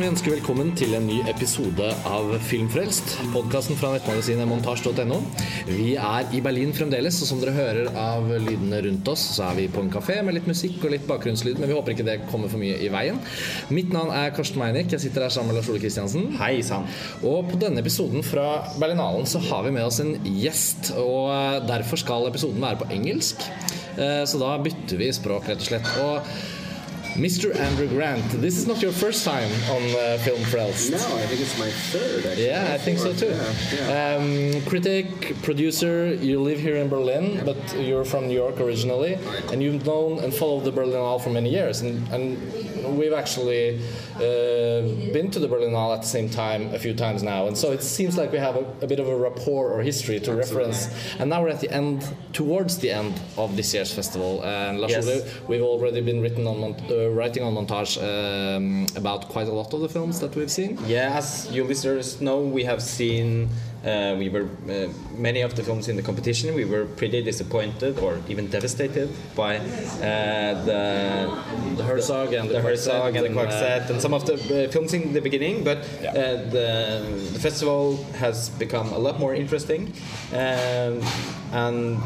vi ønsker velkommen til en ny episode av Filmfrelst. Podkasten fra nettmagasinet montasj.no. Vi er i Berlin fremdeles, og som dere hører av lydene rundt oss, så er vi på en kafé med litt musikk og litt bakgrunnslyd, men vi håper ikke det kommer for mye i veien. Mitt navn er Karsten Meinick. Jeg sitter her sammen med Lars Ole Kristiansen. Hei sann. Og på denne episoden fra Berlinalen så har vi med oss en gjest, og derfor skal episoden være på engelsk. Eh, Så da bytter vi språk, rett og slett. Og Mr. Andrew Grant, this is not your first time on uh, Film Frelst. No, I think it's my third. Actually. Yeah, I think so too. Yeah, yeah. Um, critic, producer, you live here in Berlin, but you're from New York originally, and you've known and followed the Berlinale for many years. And, and we've actually uh, been to the Berlinale at the same time a few times now, and so it seems like we have a, a bit of a rapport or history to reference. And now we're at the end, towards the end of this year's festival. And Lars Yes. We've already been written on mon- uh, writing on montage um, about quite a lot of the films that we've seen. Yeah, as you listeners know, we have seen. Uh, we were uh, many of the films in the competition. We were pretty disappointed or even devastated by uh, the The Herzog and the, the Herzog and the Coixet Coixet and some of the uh, films in the beginning, but Yeah. uh, the, the festival has become a lot more interesting. Um, and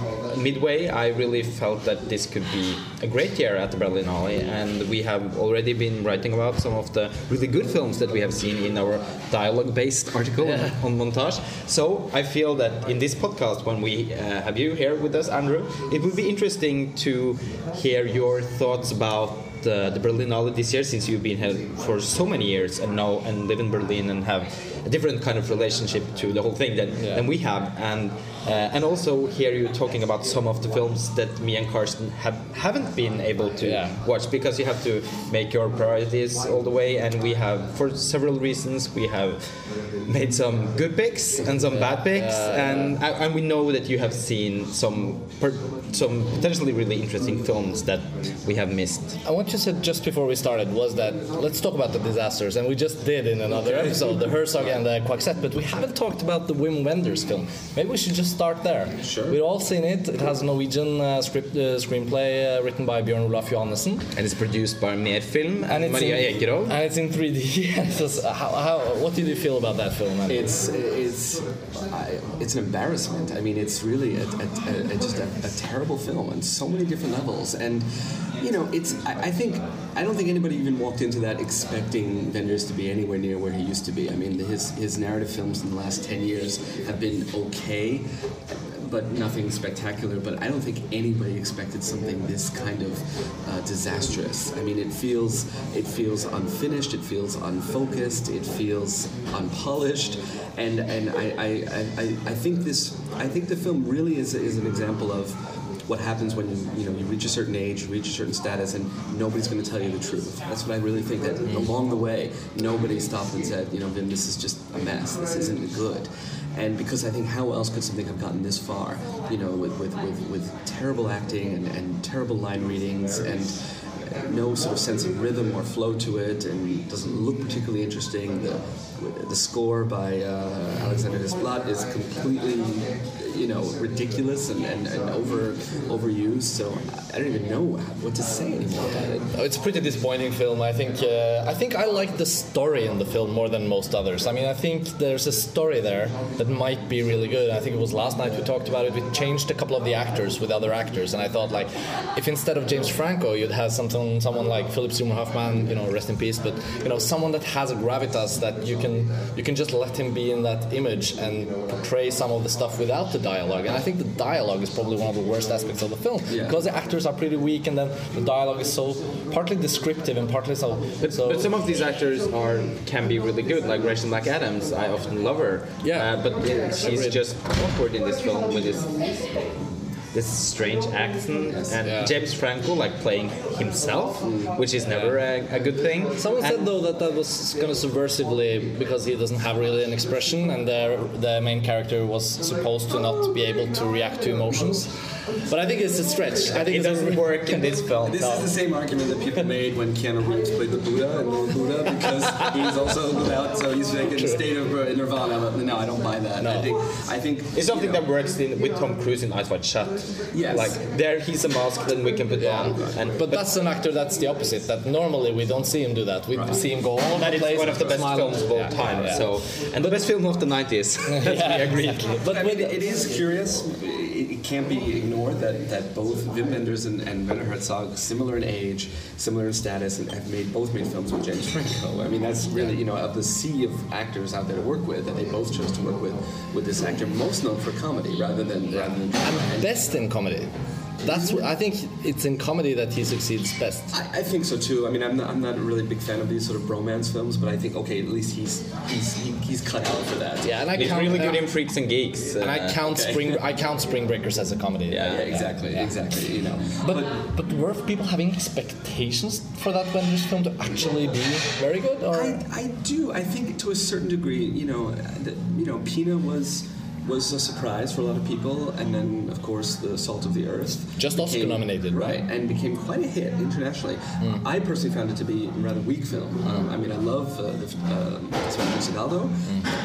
midway, I really felt that this could be a great year at the Berlinale, and we have already been writing about some of the really good films that we have seen in our dialogue-based article Yeah. on montage. So I feel that in this podcast, when we uh, have you here with us, Andrew, it would be interesting to hear your thoughts about the, the Berlinale this year, since you've been here for so many years and know and live in Berlin and have a different kind of relationship to the whole thing than, Yeah. than we have, and uh, and also hear you're talking about some of the films that me and Karsten have haven't been able to Yeah. watch because you have to make your priorities all the way, and we have for several reasons we have made some good picks and some bad picks, Yeah, and and we know that you have seen some per, some potentially really interesting films that we have missed. And what you said just before we started was that let's talk about the disasters, and we just did in another episode the Herzog and the Coixet, but we haven't talked about the Wim Wenders film. Maybe we should just start there. Sure. We've all seen it. It has a Norwegian uh, script uh, screenplay uh, written by Bjørn Olaf Johannessen, And it's produced by Merfilm and, and it's Maria in, Ekerov. and it's in 3D. Yes, how, how, what did you feel about that film? Andy? It's it's I, it's an embarrassment. I mean, it's really a, a, a, a- just a, a terrible film on so many different levels. And you know, it's I, I think I don't think anybody even walked into that expecting Wenders to be anywhere near where he used to be. I mean, his his narrative films in the last ten years have been okay. But nothing spectacular. But I don't think anybody expected something this kind of uh, disastrous. I mean, it feels it feels unfinished. It feels unfocused. It feels unpolished. And and I, I, I, I- think this I think the film really is is an example of what happens when you you know you reach a certain age, you reach a certain status, and nobody's going to tell you the truth. That's what I really think. That along the way, nobody stopped and said, you know, Wim, this is just a mess. This isn't good. And because I think how else could something have gotten this far? You know, with with, with, with terrible acting and, and terrible line readings and no sort of sense of rhythm or flow to it, and doesn't look particularly interesting. The the score by uh, Alexander Desplat is completely, you know, ridiculous and, and, and over overused. So I don't even know what to say anymore about it. Oh, It's a pretty disappointing film. I think. Uh, I think I like the story in the film more than most others. I mean, I think there's a story there that might be really good. I think it was last night we talked about it. We changed a couple of the actors with other actors, and I thought like, if instead of James Franco, you'd have something, someone like Philip Seymour Hoffman, you know, rest in peace, but you know, someone that has a gravitas that you can you can just let him be in that image and portray some of the stuff without the dialogue. And I think the dialogue is probably one of the worst aspects of the film Yeah. because the actors are pretty weak, and then the dialogue is so partly descriptive and partly so. But, so but some of these actors are can be really good, like Rachel McAdams. I often love her. Yeah. Uh, but uh, she's Agreed. just awkward in this film with this this strange accent, and Yeah. James Franco like playing himself, which is never a, a good thing. Someone said though that that was kind of subversively because he doesn't have really an expression, and the the main character was supposed to not be able to react to emotions. But I think it's a stretch. I think It doesn't work in this film. This no. is the same argument that people made when Keanu Reeves played the Buddha in Lord Buddha because he's also without, so he's like in a state of uh, nirvana. But no, I don't buy that. I think, I think It's something know, that works in, with Tom Cruise in Eyes Wide Shut. Yes. Like there, he's a mask then we can put Yeah. on, and But that's an actor that's the opposite. That normally we don't see him do that. We see him go all over that the place. one of the best films of all Yeah, time. yeah. So, and the best film of the 90s. Let's Yeah, be agreed. exactly. But But I mean, it is curious. It, it can't be ignored that, that both Wim Wenders and, and Werner Herzog, similar in age, similar in status, and have made both made films with James Franco. I mean, that's really you know of the sea of actors out there to work with, that they both chose to work with with this actor, most known for comedy rather than rather than and best in comedy. That's what, I think it's in comedy that he succeeds best. I, I think so too. I mean, I'm not, I'm not a really big fan of these sort of bromance films, but I think okay, at least he's he's he, he's cut out for that. Yeah, and I He's count, really good uh, in Freaks and Geeks. and I uh, count okay. Spring I count Spring Breakers as a comedy. Yeah, yeah, exactly, yeah. exactly. You know, But but were people having expectations for that Wenders film to actually be very good? Or I, I do. I think to a certain degree, you know, that, you know, Pina was was a surprise for a lot of people, and then of course the Salt of the Earth, Just Oscar nominated, right? And became quite a hit internationally. I personally found it to be a rather weak film. Um, I mean, I love uh, the uh, Salgado,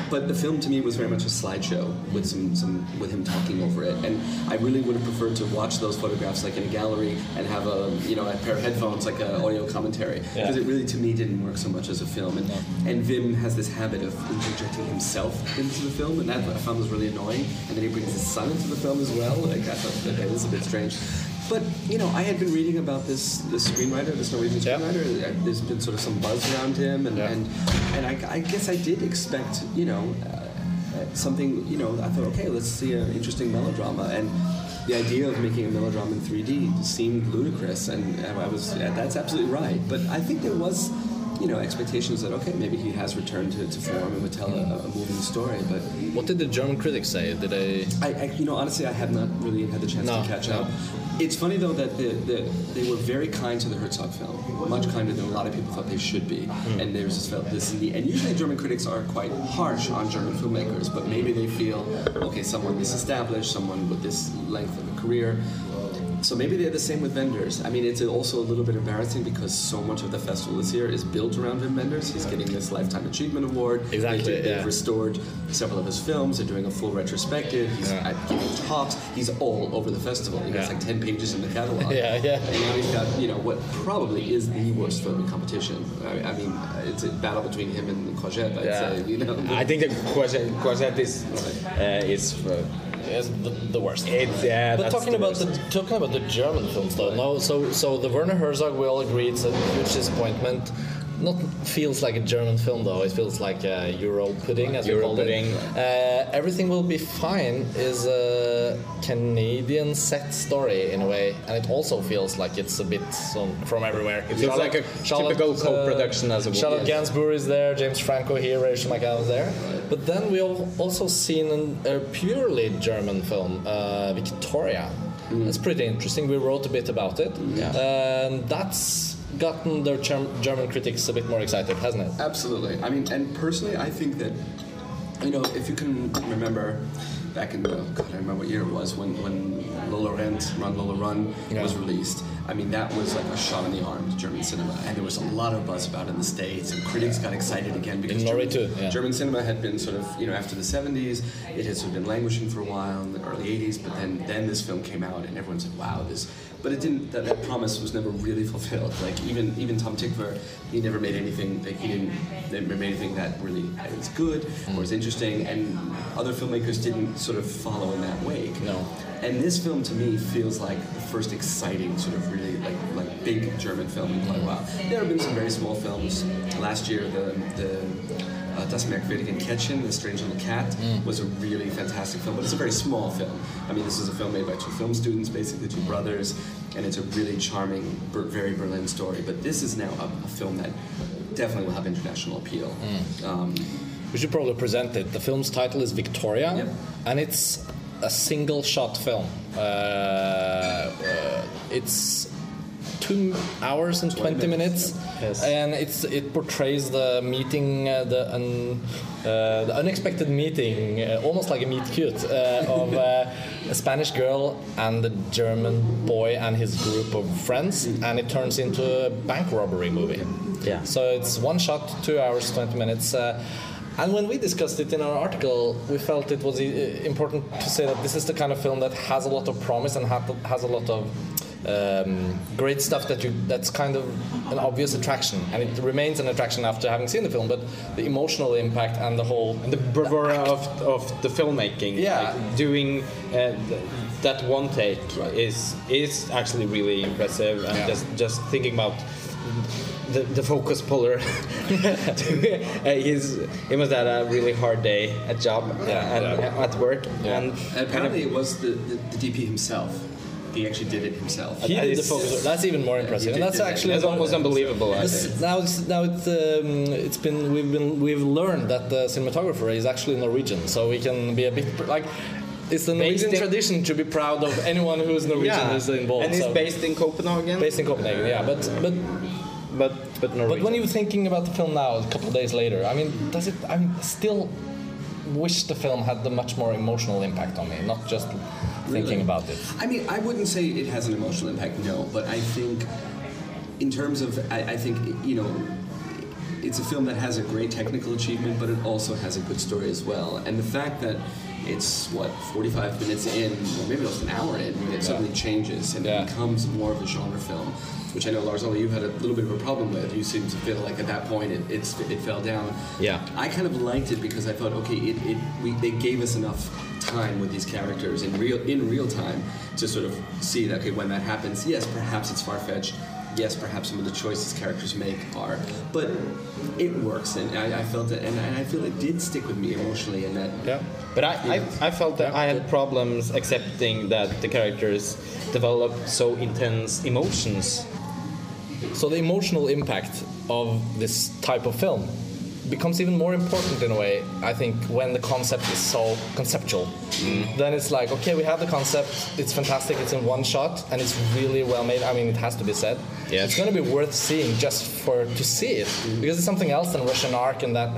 but the film to me was very much a slideshow with some, some with him talking over it, and I really would have preferred to watch those photographs like in a gallery and have a you know a pair of headphones like an audio commentary because it really to me didn't work so much as a film. And, and Wim has this habit of interjecting himself into the film, and that I found was really annoying. And then he brings his son into the film as well. Like I thought that, that was a bit strange. But you know, I had been reading about this this screenwriter, this Norwegian screenwriter. Uh, There's been sort of some buzz around him, and and, and I, I guess I did expect you know uh, something. You know, I thought, okay, let's see an interesting melodrama and. The idea of making a melodrama in 3D seemed ludicrous, and I was yeah, that's absolutely right. But I think there was, you know, expectations that okay, maybe he has returned to, to form and would tell a, a moving story. But what did the German critics say? Did they? I, I, you know, honestly, I have not really had the chance No, to catch no. up. It's funny though that the, the, they were very kind to the Herzog film, much kinder than a lot of people thought they should be. Hmm. And there's this, felt this, in the, and usually German critics are quite harsh on German filmmakers, but maybe they feel, okay, someone this established, someone with this length of a career. So maybe they're the same with Wenders. I mean, it's also a little bit embarrassing because so much of the festival this year is built around Wim Wenders. He's getting this Lifetime Achievement Award. Exactly, They- They've yeah. restored several of his films. They're doing a full retrospective. He's Yeah. at giving talks. He's all over the festival. He has Yeah. like ten pages in the catalog. Yeah, yeah. And now he's got you know what probably is the worst film in competition. I, I mean, it's a battle between him and Coixet. I'd Yeah. say. You know. I think that Coixet, Coixet is uh, is uh, Is the, the worst. it's yeah. But that's talking the about worst. the talking about the German films though, no. So so the Werner Herzog we all agree it's a huge disappointment. Not feels like a German film though. It feels like a Euro pudding, as we Euro call pudding. it. Uh, Everything will be fine is a Canadian set story in a way, and it also feels like it's a bit some, from everywhere. It feels like a typical co-production as a- Charlotte Yes. Gainsbourg is there, James Franco here, Rachel McAdams there. But then we have also seen an, a purely German film, uh, Victoria. It's pretty interesting. We wrote a bit about it. And that's gotten their Germ- German critics a bit more excited, hasn't it? Absolutely. I mean, and personally, I think that, you know, if you can remember back in the, God, I don't remember what year it was, when, when Lola Rent, Run Lola Run was released. I mean, that was like a shot in the arm to German cinema. And there was a lot of buzz about it in the States, and critics got excited again because German, too, yeah. German cinema had been sort of, you know, after the 70s, it had sort of been languishing for a while in the early 80s, but then, then this film came out, and everyone said, wow, this. But it didn't. That, that promise was never really fulfilled. Like even even Tom Tykwer, he never made anything. Like he didn't never made anything that really was good or was interesting. And other filmmakers didn't sort of follow in that wake. No. And this film to me feels like the first exciting sort of really like like big German film in quite a while. There have been some very small films. Last year, the the uh, Das merkwürdige Kätzchen, The Strange Little Cat, was a really fantastic film, but it's a very small film. I mean, this is a film made by two film students, basically two brothers, and it's a really charming, very Berlin story. But this is now a, a film that definitely will have international appeal. Um, We should probably present it. The film's title is Victoria, Yep. and it's a single shot film. Uh, uh, it's two hours and 20 minutes, Yes. and it's it portrays the meeting, uh, the, un, uh, the unexpected meeting, uh, almost like a meet cute, uh, of uh, a Spanish girl and a German boy and his group of friends, and it turns into a bank robbery movie. Yeah. So it's one shot, two hours, 20 minutes. Uh, and when we discussed it in our article, we felt it was important to say that this is the kind of film that has a lot of promise and ha- has a lot of um, great stuff that you that's kind of an obvious attraction, and it remains an attraction after having seen the film. But the emotional impact and the whole and the bravura of, of the filmmaking. Yeah. like doing uh, th- that one take is is actually really impressive, and Yeah. just just thinking about. The, the focus puller, he's he must have had a really hard day at job Yeah, and yeah. at work, Yeah. and And apparently, it was the, the, the DP himself. He actually did it himself. he did the It's- focus. That's even more impressive, did and that's do that. actually it's almost unbelievable. I This, think. now it's now it's um, it's been we've been we've learned that the cinematographer is actually Norwegian, so we can be a bit like it's the Norwegian tradition to be proud of anyone who is Norwegian who's involved. and he's so- based in Copenhagen. based in Copenhagen, yeah. But but but but Norwegian. but when you're thinking about the film now, a couple of days later, I mean, does it? I mean, still wish the film had the much more emotional impact on me, not just thinking about it. I mean, I wouldn't say it has an emotional impact, no, but I think, in terms of, I, I think, you know, it's a film that has a great technical achievement, but it also has a good story as well. And the fact that it's, what, 45 minutes in, or maybe almost an hour in, when it suddenly changes and Yeah. it becomes more of a genre film, which I know, Lars Ole, you had a little bit of a problem with. You seemed to feel like at that point it, it's, it fell down. Yeah. I kind of liked it because I thought, okay, it, it we, they gave us enough time with these characters in real in real time to sort of see that okay, when that happens, yes, perhaps it's far fetched. Yes, perhaps some of the choices characters make are, but it works, and I, I felt it, and, and I feel it did stick with me emotionally, and that Yeah. But I, I, I felt that I had problems accepting that the characters develop so intense emotions. So the emotional impact of this type of film becomes even more important in a way, I think, when the concept is so conceptual. Mm-hmm. Then it's like, okay, we have the concept, it's fantastic, it's in one shot, and it's really well made. I mean, it has to be said. Yeah. It's going to be worth seeing just for to see it because it's something else than Russian Ark and that.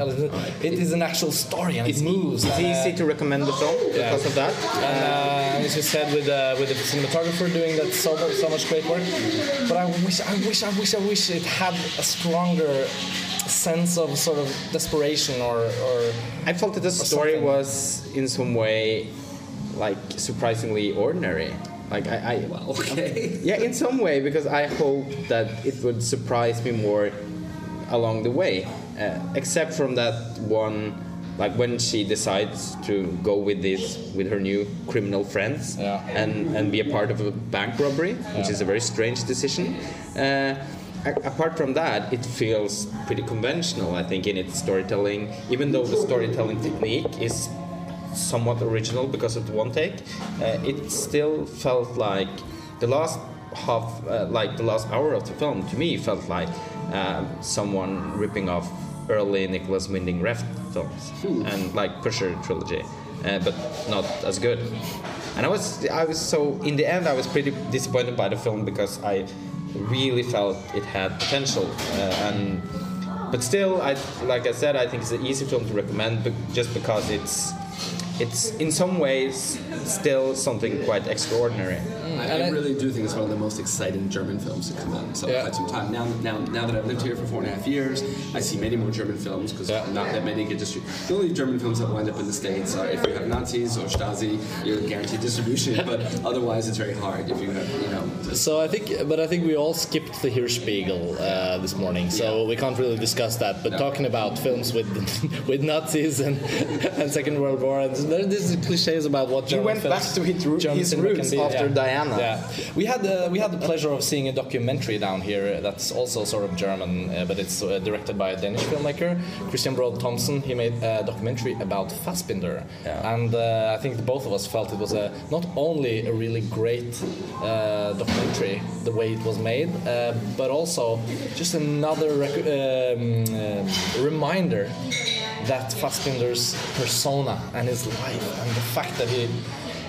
It is an actual story and It's, it moves. it's and, uh, easy to recommend the film yeah. because of that. and uh, as you said, with uh, with the cinematographer doing that so much, so much great work. But I wish, I wish, I wish, I wish it had a stronger sense of sort of desperation or, or I felt that the story something. was in some way like surprisingly ordinary. Like I, I well, okay. yeah, in some way because I hope that it would surprise me more along the way. Uh, except from that one, like when she decides to go with this with her new criminal friends Yeah. and and be a part of a bank robbery, which is a very strange decision. Uh, apart from that, it feels pretty conventional, I think, in its storytelling. Even though the storytelling technique is somewhat original because of the one take, uh, it still felt like the last half, uh, like the last hour of the film, to me felt like uh, someone ripping off early Nicolas Winding Refn films and like Pusher trilogy, uh, but not as good. And I was, I was so in the end, I was pretty disappointed by the film because I really felt it had potential uh, and. But still, I like I said, I think it's an easy film to recommend, but just because it's it's in some ways still something quite extraordinary. I, I I- really do think it's one of the most exciting German films to come out in so Yeah. quite some time. Now, now, now that I've lived here for four and a half years, I see many more German films because Yeah. not that many get distributed. The only German films that wind up in the States are if you have Nazis or Stasi, you're guaranteed distribution. but otherwise, it's very hard if you have, you know. So I think, but I think we all skipped the Hirschbiegel uh, this morning, so Yeah. we can't really discuss that. But No. talking about films with with Nazis and, and Second World War, and there, there's cliches about what He German went films, back to his German his roots after yeah. Diana. Yeah, we had uh, we had the pleasure of seeing a documentary down here that's also sort of German, uh, but it's uh, directed by a Danish filmmaker, Christian Braad Thomsen. He made a documentary about Fassbinder, Yeah. and uh, I think both of us felt it was a not only a really great uh, documentary the way it was made, uh, but also just another rec- um, reminder that Fassbinder's persona and his life and the fact that he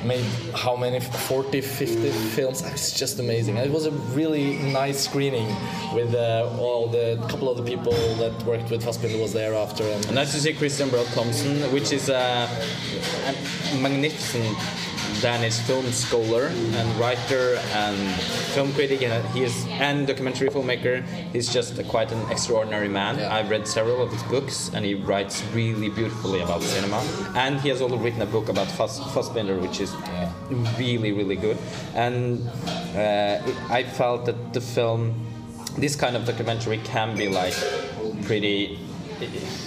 made how many 40 50 films? It's just amazing. It was a really nice screening with uh, all the couple of the people that worked with Fassbinder was there after and nice to see Christian Braad Thomsen, which is a, a magnificent Danish film scholar and writer and film critic, and he is and documentary filmmaker. He's just a, quite an extraordinary man. Yeah. I've read several of his books, and he writes really beautifully about cinema. And he has also written a book about Fass, Fassbinder, which is really, really good. And uh, I felt that the film, this kind of documentary, can be like pretty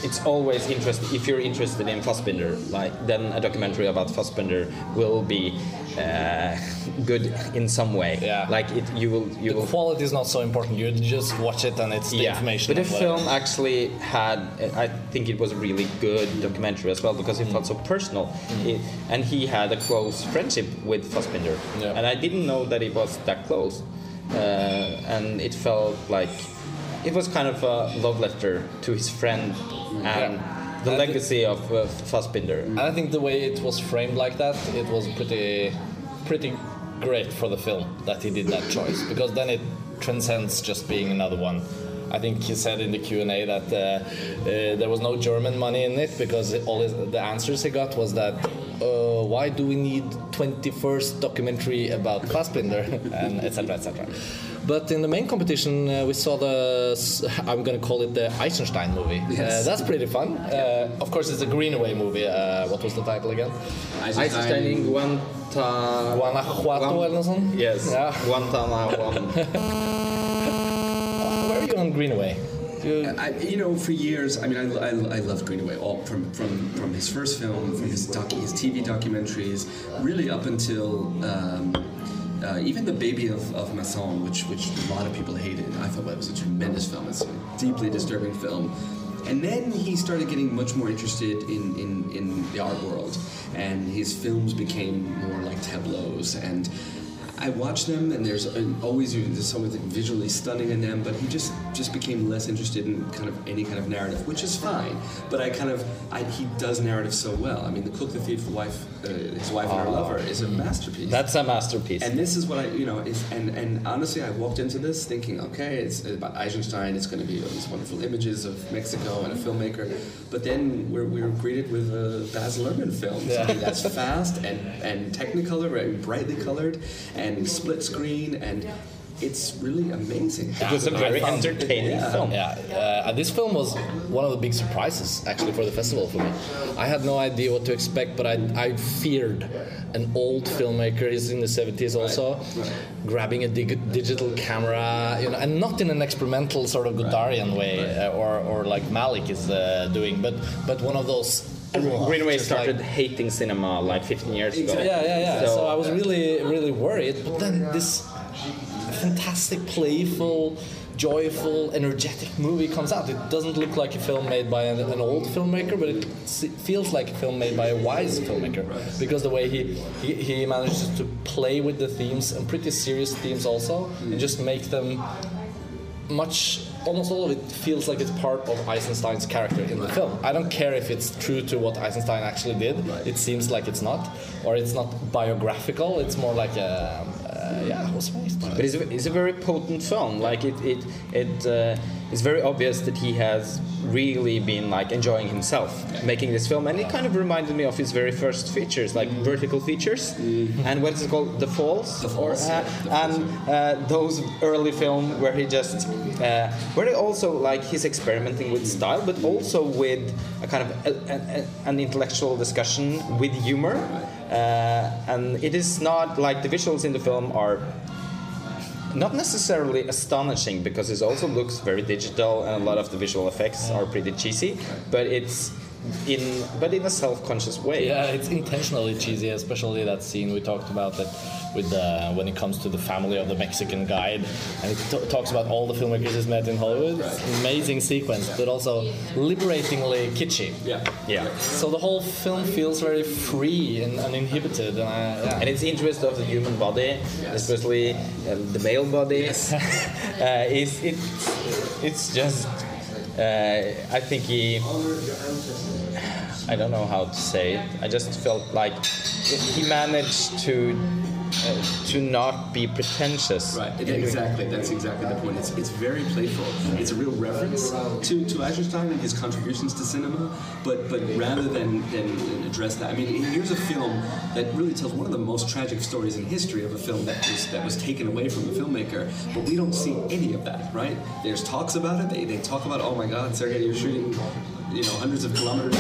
it's always interesting if you're interested in Fassbinder like then a documentary about Fassbinder will be uh, good in some way. Yeah. like it you will you the will quality is not so important. You just watch it and it's the information but the whatever. film actually had I think it was a really good documentary as well because it felt so personal. It, and he had a close friendship with Fassbinder. Yeah. and I didn't know that it was that close. Uh, and it felt like it was kind of a love letter to his friend and Yeah. the legacy of uh, Fassbinder And I think the way it was framed like that, it was pretty, pretty great for the film that he did that choice because then it transcends just being another one. I think he said in the Q and A that uh, uh, there was no German money in it because all his, the answers he got was that uh, why do we need 21st documentary about Fassbinder and etc etc. But in the main competition, uh, we saw the I'm going to call it the Eisenstein movie. Uh, Yes. that's pretty fun. Uh, of course, it's a Greenaway movie. Uh, what was the title again? Eisenstein in Guanta Guanajuato eller något sånt? yes Yeah. Guantanamo Where are you on Greenaway? You- I, you know, for years, I mean, I, I, I loved Greenaway all from, from, from his first film, from his docu, his TV documentaries, really up until um, uh, even the Baby of, of Mâcon, which which a lot of people hated. I thought that was a tremendous film. It's a deeply disturbing film. And then he started getting much more interested in, in, in the art world, and his films became more like tableaus and. I watch them, and there's an, always there's something visually stunning in them. But he just just became less interested in kind of any kind of narrative, which is fine. But I kind of I, he does narrative so well. I mean, the Cook, the Thief, the wife, uh, his wife and her lover is a masterpiece. that's a masterpiece And this is what I, you know, is, and, and honestly, I walked into this thinking, okay, it's about Eisenstein, it's going to be these wonderful images of Mexico and a filmmaker. But then we're, we were greeted with a Baz Luhrmann film. Yeah. That's fast and, and technicolor, very brightly colored, and split screen, and it's really amazing. it was a very I entertaining Yeah. film Yeah, uh, this film was one of the big surprises actually for the festival for me. I had no idea what to expect, but I, I feared an old filmmaker. He's in the 70s also, grabbing a dig- digital camera, you know, and not in an experimental sort of Godarian way, uh, or, or like Malick is uh, doing, but but one of those. Greenaway just like- started hating cinema like 15 years ago. yeah, yeah, yeah. So, So, I was really, really worried. But then this fantastic, playful, joyful, energetic movie comes out. It doesn't look like a film made by an, an old filmmaker, but it feels like a film made by a wise filmmaker because the way he, he he manages to play with the themes and pretty serious themes also, and just make them much almost all of it feels like it's part of Eisenstein's character in the film. I don't care if it's true to what Eisenstein actually did. It seems like it's not, or it's not biographical. It's more like a, yeah, it was on But it's a, it's a very potent film. Like it, it, it uh, it's very obvious that he has really been like enjoying himself making this film, and it kind of reminded me of his very first features, like vertical features, and what is it called, The Falls, The Falls, or, uh, The and uh, those early film where he just, uh, where he also like he's experimenting with style, but also with a kind of a, a, a- an intellectual discussion with humor. Uh, and it is not like the visuals in the film are not necessarily astonishing because it also looks very digital and a lot of the visual effects are pretty cheesy but it's in but in a self-conscious way Yeah, it's intentionally cheesy, especially that scene we talked about that with the, when it comes to the family of the Mexican guide, and it t- talks about all the filmmakers he's met in Hollywood. It's amazing sequence, but also liberatingly kitschy. Yeah. yeah So the whole film feels very free and uninhibited, and I, yeah. and it's interest of the human body especially uh, the male body uh, is it it's just I think he I don't know how to say it. I just felt like he managed to uh, to not be pretentious. Right, exactly. That's exactly the point. It's, it's very playful. It's a real reference to, to Eisenstein and his contributions to cinema, but but rather than, than address that, I mean, here's a film that really tells one of the most tragic stories in history of a film that was that was taken away from the filmmaker, but we don't see any of that, right? There's talks about it. They, they talk about, oh my God, Sergei, you're shooting you know hundreds of kilometers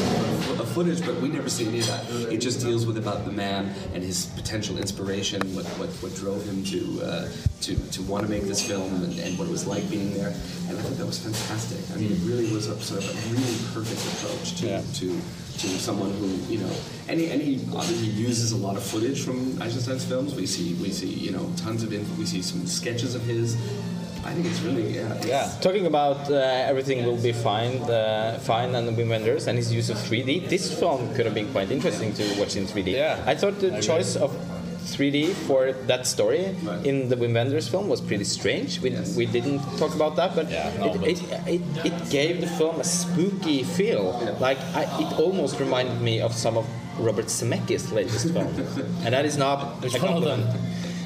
of footage, but we never see any of that. It just deals with about the man and his potential inspiration, what what, what drove him to uh, to to want to make this film, and, and, what it was like being there. And I thought that was fantastic. I mean, it really was a sort of a really perfect approach to yeah. to to someone who you know and he, and he obviously uses a lot of footage from Eisenstein's films. We see we see you know tons of info. We see some sketches of his. I think it's really yeah. It's yeah. Talking about uh, everything will be fine, uh, fine, and the Wim Wenders and his use of 3D. This film could have been quite interesting to watch in 3D. Yeah. I thought the I choice agree. of 3D for that story right. in the Wim Wenders film was pretty strange. We, yes. we didn't talk about that, but, yeah, no, it, but... It, it, it, gave the film a spooky feel. Yeah. Like I, it almost reminded me of some of Robert Zemeckis' latest film, and that is not Which a compliment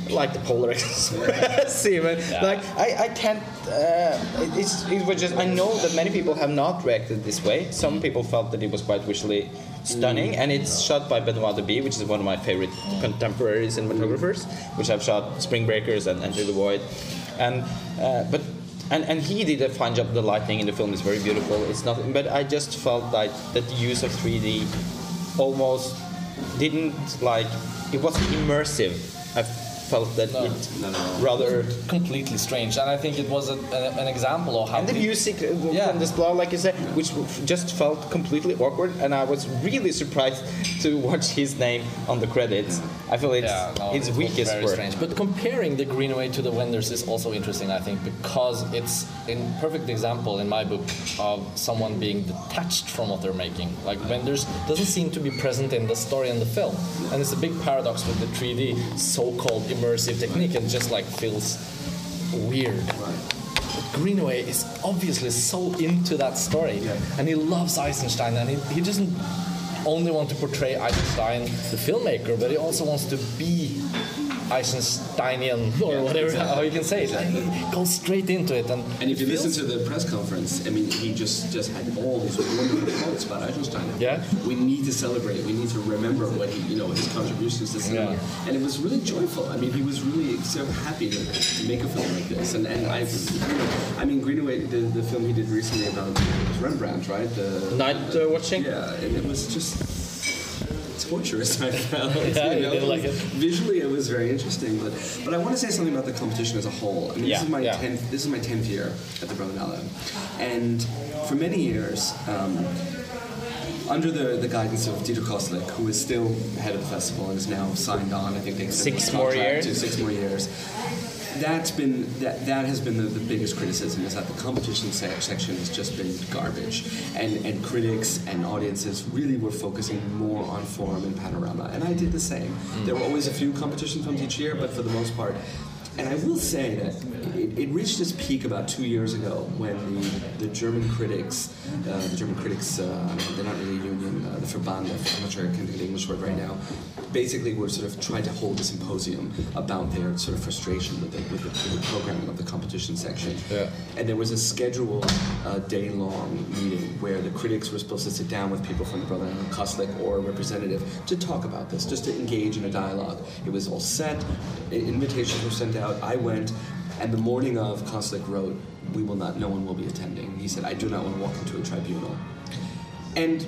like the Polar Express even. Yeah. Like I, I can't. Uh, it's, it was just I know that many people have not reacted this way. Some people felt that it was quite visually stunning, and it's shot by Benoit Debie, which is one of my favorite contemporary cinematographers, which have shot Spring Breakers and Enter the Void, and uh, but. And, and he did a fine job. The lighting in the film is very beautiful. It's nothing, but I just felt like that the use of 3D almost didn't like it wasn't immersive. I felt that no, it no, no, rather completely strange, and I think it was a, a, an example of how and the music uh, yeah. from Desplat, like you said, which just felt completely awkward, and I was really surprised to watch his name on the credits. I feel it's yeah, its it weakest very work. Strange. But comparing the Greenaway to the Wenders is also interesting, I think, because it's a perfect example in my book of someone being detached from what they're making. Like Wenders doesn't seem to be present in the story and the film, and it's a big paradox with the 3D so-called immersive technique and just like feels weird. But Greenaway is obviously so into that story, yeah. and he loves Eisenstein, and he, he doesn't only want to portray Eisenstein, the filmmaker, but he also wants to be Eisensteinian or whatever exactly. how you can say it. Exactly. He goes straight into it, and and if you listen to the press conference, I mean, he just just had all these wonderful quotes about Eisenstein. Yeah, we need to celebrate. We need to remember what he, you know, his contributions to cinema, yeah. and it was really joyful. I mean, he was really so happy to, to make a film like this, and and I, I mean, Greenaway, the, the film he did recently about Rembrandt, right? The night uh, watching. Yeah, and it was just torturous. I felt. yeah, you know? like it. Visually, it was very interesting, but but I want to say something about the competition as a whole. I mean, yeah, this is my yeah. tenth. This is my tenth year at the Berlinale, and for many years. Um, under the, the guidance of Dieter Kosslick, who is still head of the festival and is now signed on, I think they six more years. To six more years that's been that that has been the, the biggest criticism is that the competition se- section has just been garbage, and and critics and audiences really were focusing more on Forum and panorama, and I did the same. Mm. There were always a few competition films each year, but for the most part, and I will say that it, it, reached its peak about two years ago when the, the German critics, uh, the German critics, uh, they're not really a union, uh, the Verband, I'm not sure I can think of the English word right now, basically were sort of trying to hold a symposium about their sort of frustration with the, with the, with the programming of the competition section. Yeah. And there was a scheduled uh, day-long meeting where the critics were supposed to sit down with people from the Berlin Kosslick or a representative to talk about this, just to engage in a dialogue. It was all set, invitations were sent out, I went, and the morning of, Kosslick wrote, "We will not. No one will be attending." He said, "I do not want to walk into a tribunal," and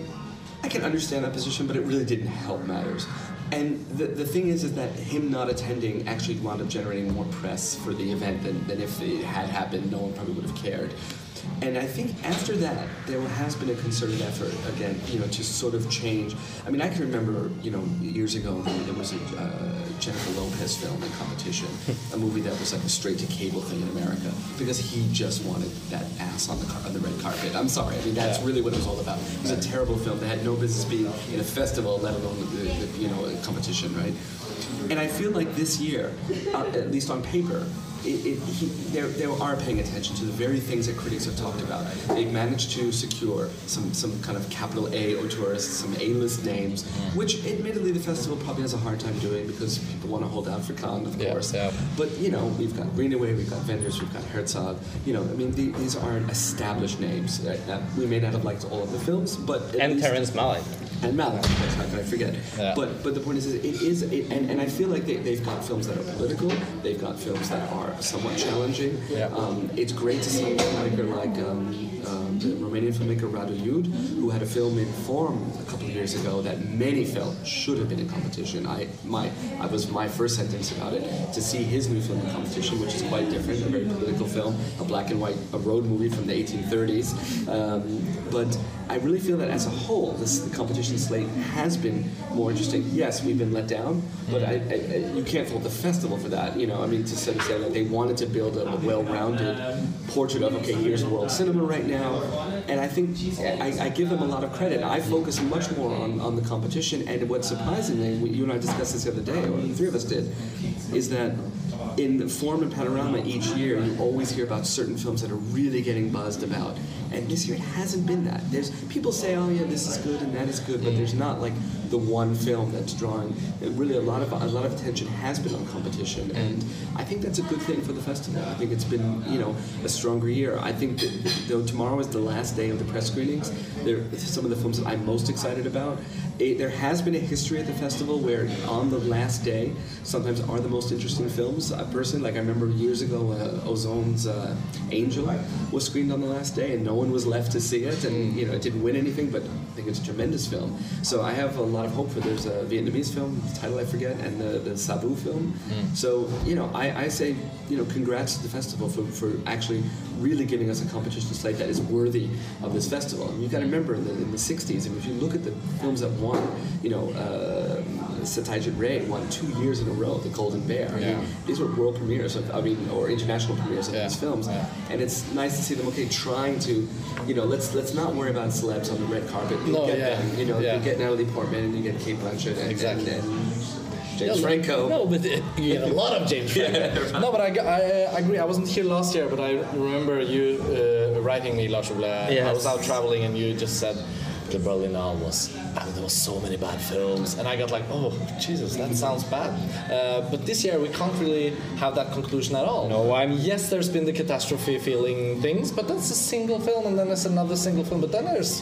I can understand that position, but it really didn't help matters. And the, the thing is, is that him not attending actually wound up generating more press for the event than, than if it had happened. No one probably would have cared. And I think after that, there has been a concerted effort again, you know, to sort of change. I mean, I can remember, you know, years ago there was a uh, Jennifer Lopez film in competition, a movie that was like a straight to cable thing in America because he just wanted that ass on the car- on the red carpet. I'm sorry, I mean that's yeah. really what it was all about. It was a terrible film that had no business being in a festival, let alone the, the, you know a competition, right? And I feel like this year, uh, at least on paper, it, it, he, they they are paying attention to the very things that critics have talked about. They've managed to secure some, some kind of capital A auteurs, some A-list names, which admittedly the festival probably has a hard time doing because people want to hold out for Cannes, of Yeah, course. yeah. But you know, we've got Greenaway, we've got Wenders, we've got Herzog. You know, I mean, the, these aren't established names. We may not have liked all of the films, but And least- Terrence Malick. And Malick, of course, how could I forget? Yeah. But but the point is, is it is, it, and, and I feel like they, they've got films that are political. They've got films that are somewhat challenging. Yeah. Um, it's great to see a filmmaker like um, um, the Romanian filmmaker Radu Jude, who had a film in Forum a couple of years ago that many felt should have been in competition. I my I was my first sentence about it to see his new film in competition, which is quite different, a very political film, a black and white a road movie from the 1830s. But I really feel that as a whole, this the competition slate has been more interesting. Yes, we've been let down, but I, I, you can't fault the festival for that. You know, I mean, to of say that they wanted to build a, well-rounded portrait of okay, here's world cinema right now, and I think I, I give them a lot of credit. I focus much more on, on the competition, and what's surprisingly, you and I discussed this the other day, or the three of us did, is that in the Forum and panorama each year, you always hear about certain films that are really getting buzzed about. And this year it hasn't been that. There's people say, oh yeah, this is good and that is good, but there's not like the one film that's drawing. Really, a lot of a lot of attention has been on competition, and I think that's a good thing for the festival. I think it's been you know a stronger year. I think that though tomorrow is the last day of the press screenings, there some of the films that I'm most excited about. It, there has been a history at the festival where on the last day sometimes are the most interesting films. Uh, personally, like I remember years ago, uh, Ozon's uh, Angel was screened on the last day, and no one was left to see it, and you know it didn't win anything, but I think it's a tremendous film. So I have a lot of hope for. There's a Vietnamese film, the title I forget, and the, the Sabu film. So you know, I, I say you know, congrats to the festival for, for actually really giving us a competition slate that is worthy of this festival. And you've got to remember in the, in the 60s, and if you look at the films that won, you know, uh, Satyajit Ray won two years in a row, The Golden Bear. I Yeah. mean, these were world premieres, of, I mean, or international premieres of Yeah. these films. Yeah. And it's nice to see them, okay, trying to, you know, let's let's not worry about celebs on the red carpet. You No, get yeah. them, you know, Yeah. you get Natalie Portman and you get Cate Blanchett and, Exactly. and, and James Yeah, Franco. No, but it, you get a lot of James Franco. No, but I, I, I agree. I wasn't here last year, but I remember you uh, writing me, Lars Ole. I was out traveling, and you just said the Berlinale was. I mean, there was so many bad films, and I got like, oh Jesus, that sounds bad. Uh, but this year we can't really have that conclusion at all. No, I'm- Yes, there's been the catastrophe feeling things, but that's a single film, and then there's another single film, but then there's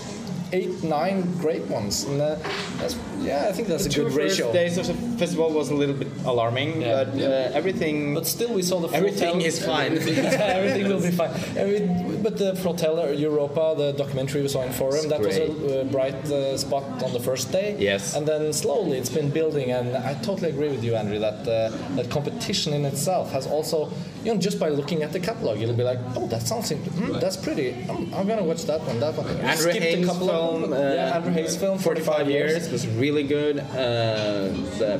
eight, nine great ones, and uh, that's yeah, I think that's a Two good ratio. days of the festival was a little bit alarming, Yeah. but uh, everything. But still, we saw the Everything is fine. Everything will be fine. But the Frotella Europa, the documentary we saw in Forum, that was a uh, bright uh, spot on the first day. Yes. And then slowly it's been building, and I totally agree with you, Andrew, that uh, that competition in itself has also, you know, just by looking at the catalog, you'll be like, oh, that sounds, mm, that's pretty. I'm, I'm gonna watch that one. That one. Andrew Haigh film, them, uh, yeah, Andrew Haigh film, 45 years was really good. Uh, the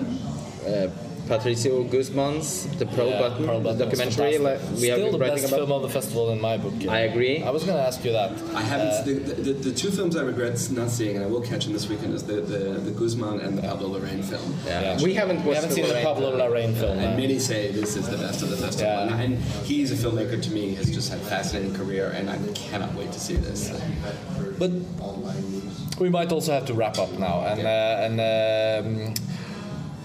uh, Patricio Guzman's The Pearl Yeah, Button, Pearl Button was documentary like we have Still been the best about. film of the festival in my book. yeah. I agree. I was gonna ask you that. I haven't. Uh, the, the, the, the two films I regret not seeing, and I will catch them this weekend, is the, the, the Guzman and the Pablo Larraín film. Yeah. Yeah. We haven't we haven't seen the Larraín. Pablo Larraín film. And many say this is the best of the festival. Yeah. And, and he's a filmmaker to me, has just had a fascinating career, and I cannot wait to see this. But we might also have to wrap up now. And uh, and um,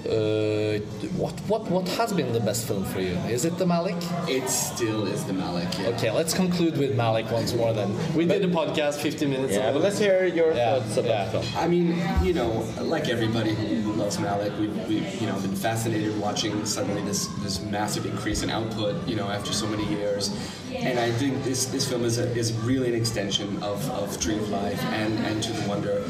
uh, what what what has been the best film for you? Is it the Malick? It still is the Malick. Yeah. Okay, let's conclude with Malick once more. Then we did a podcast 15 minutes. Yeah, ago. but let's hear your Yeah, thoughts about yeah. the film. I mean, you know, like everybody who who loves Malick, we've, we've you know been fascinated watching suddenly this this massive increase in output, you know, after so many years. And I think this, this film is a, is really an extension of, of Tree of Life and, and To the Wonder.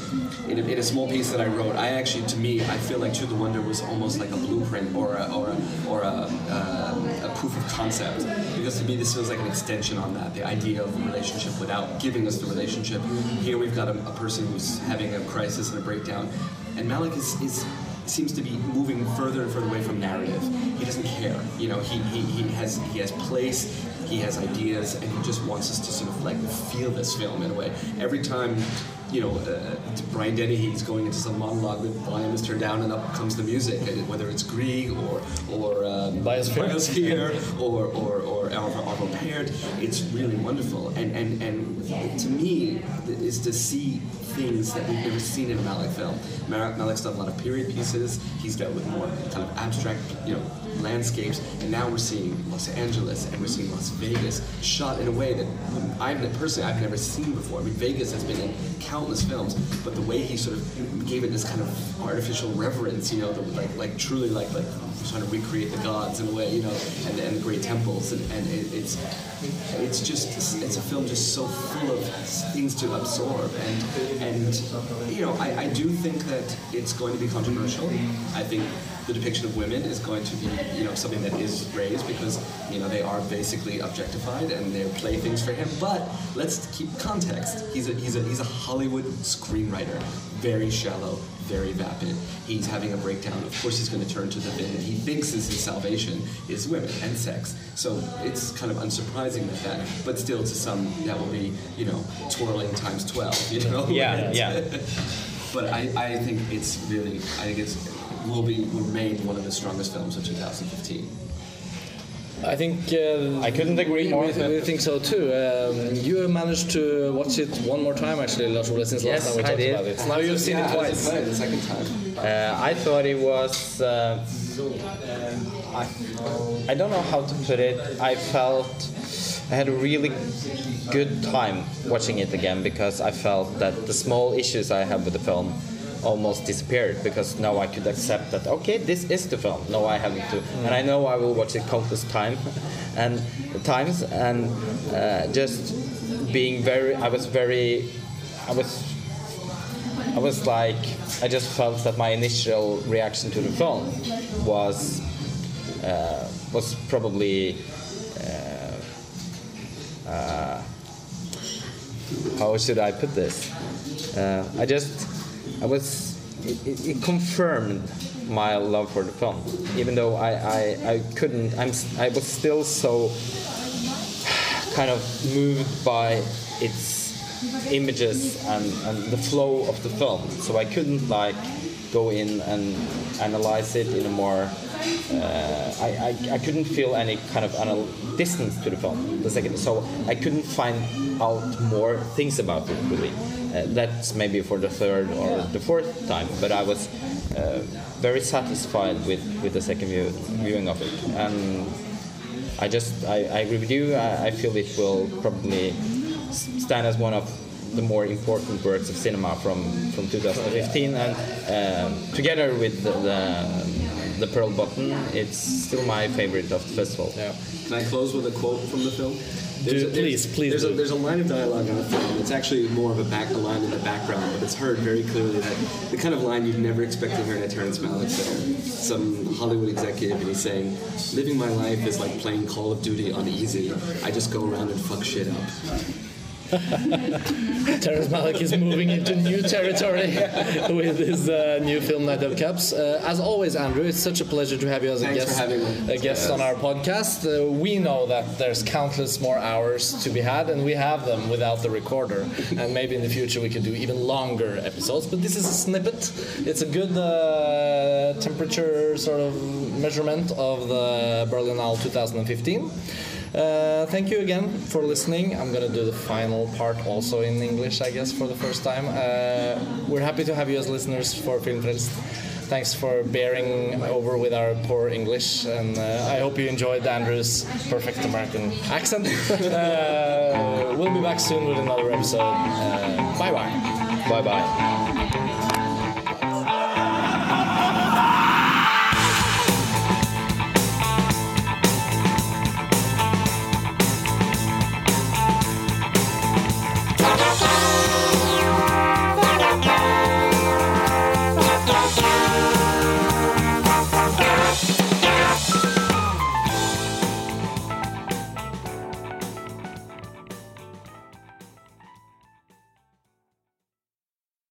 In a, in a small piece that I wrote, I actually, to me, I feel like To the Wonder was almost like a blueprint or a, or a, or a, uh, a proof of concept. Because to me, this feels like an extension on that, the idea of a relationship without giving us the relationship. Here we've got a, a person who's having a crisis and a breakdown. And Malick is, is seems to be moving further and further away from narrative. He doesn't care. You know, he, he, he has he has place. He has ideas, and he just wants us to sort of like feel this film in a way. Every time you know, uh, Brian Dennehy's going into some monologue, the volume is turned down and up comes the music, uh, whether it's Grieg or or um, Biosphere. Biosphere or or or Arvo Pärt. It's really wonderful, and and and to me, is to see things that we've never seen in a Malick film. Mar- Malick's done a lot of period pieces. He's dealt with more kind of abstract, you know, landscapes, and now we're seeing Los Angeles and we're seeing Las Vegas shot in a way that I've personally I've never seen before. I mean, Vegas has been in countless films, but the way he sort of gave it this kind of artificial reverence, you know, the, like like truly like like trying to recreate the gods in a way, you know, and, and the great temples, and, and it, it's it's just it's a film just so full of things to absorb, and and you know I, I do think that it's going to be controversial. I think the depiction of women is going to be you know something that is raised because you know they are basically objectified and they're playthings for him. But let's keep context. He's a he's a he's a Hollywood screenwriter, very shallow, very vapid. He's having a breakdown. Of course, he's going to turn to the thing that he thinks is his salvation is women and sex. So it's kind of unsurprising that that, but still to some that will be you know twirling times twelve. You know. Yeah, yeah. but I, I think it's really I think it's will be remain one of the strongest films of 2015. I think uh, I couldn't agree more. We, we think so too. Um, you managed to watch it one more time actually, Lars Ole, since Yes, last time we I talked did. about it. Now you've seen yeah, it twice. does play the second time. Uh, I thought it was. Uh, I, I don't know how to put it. I felt I had a really good time watching it again because I felt that the small issues I had with the film almost disappeared because now I could accept that okay this is the film no I haven't to and I know I will watch it countless time and times and uh, just being very I was very I was I was like, I just felt that my initial reaction to the film was uh, was probably uh, uh, how should I put this? Uh, I just I was it, it, it confirmed my love for the film, even though I, I, I couldn't I'm I was still so kind of moved by its images and, and the flow of the film. So I couldn't like go in and analyze it in a more. Uh, I, I, I couldn't feel any kind of anal- distance to the film. The second, so I couldn't find out more things about it really. Uh, that's maybe for the third or the fourth time, but I was uh, very satisfied with, with the second view, viewing of it. And I just, I, I agree with you. I, I feel it will probably stand as one of the more important works of cinema from, from 2015, and um, together with the, the the Pearl Button, it's still my favorite of the festival. Yeah. Can I close with a quote from the film? Do- please, please There's a, there's a line of dialogue in the film. It's actually more of a back a line in the background, but it's heard very clearly that the kind of line you'd never expect to hear in a Terrence Malick film. Some Hollywood executive, and he's saying, "Living my life is like playing Call of Duty on easy. I just go around and fuck shit up." Terrence Malick is moving into new territory with his uh, new film Knight of Cups. Uh, as always, Andrew, it's such a pleasure to have you as a Thanks guest, a guest on our podcast. Uh, we know that there's countless more hours to be had, and we have them without the recorder. and maybe in the future we can do even longer episodes. But this is a snippet. It's a good uh, temperature sort of measurement of the Berlinale 2015. Uh, thank you again for listening. I'm gonna do the final part also in English, I guess, for the first time. Uh, we're happy to have you as listeners for Filmfrelst. Thanks for bearing over with our poor English, and uh, I hope you enjoyed Andrew's perfect American accent. uh, we'll be back soon with another episode. Uh, bye bye. Bye bye.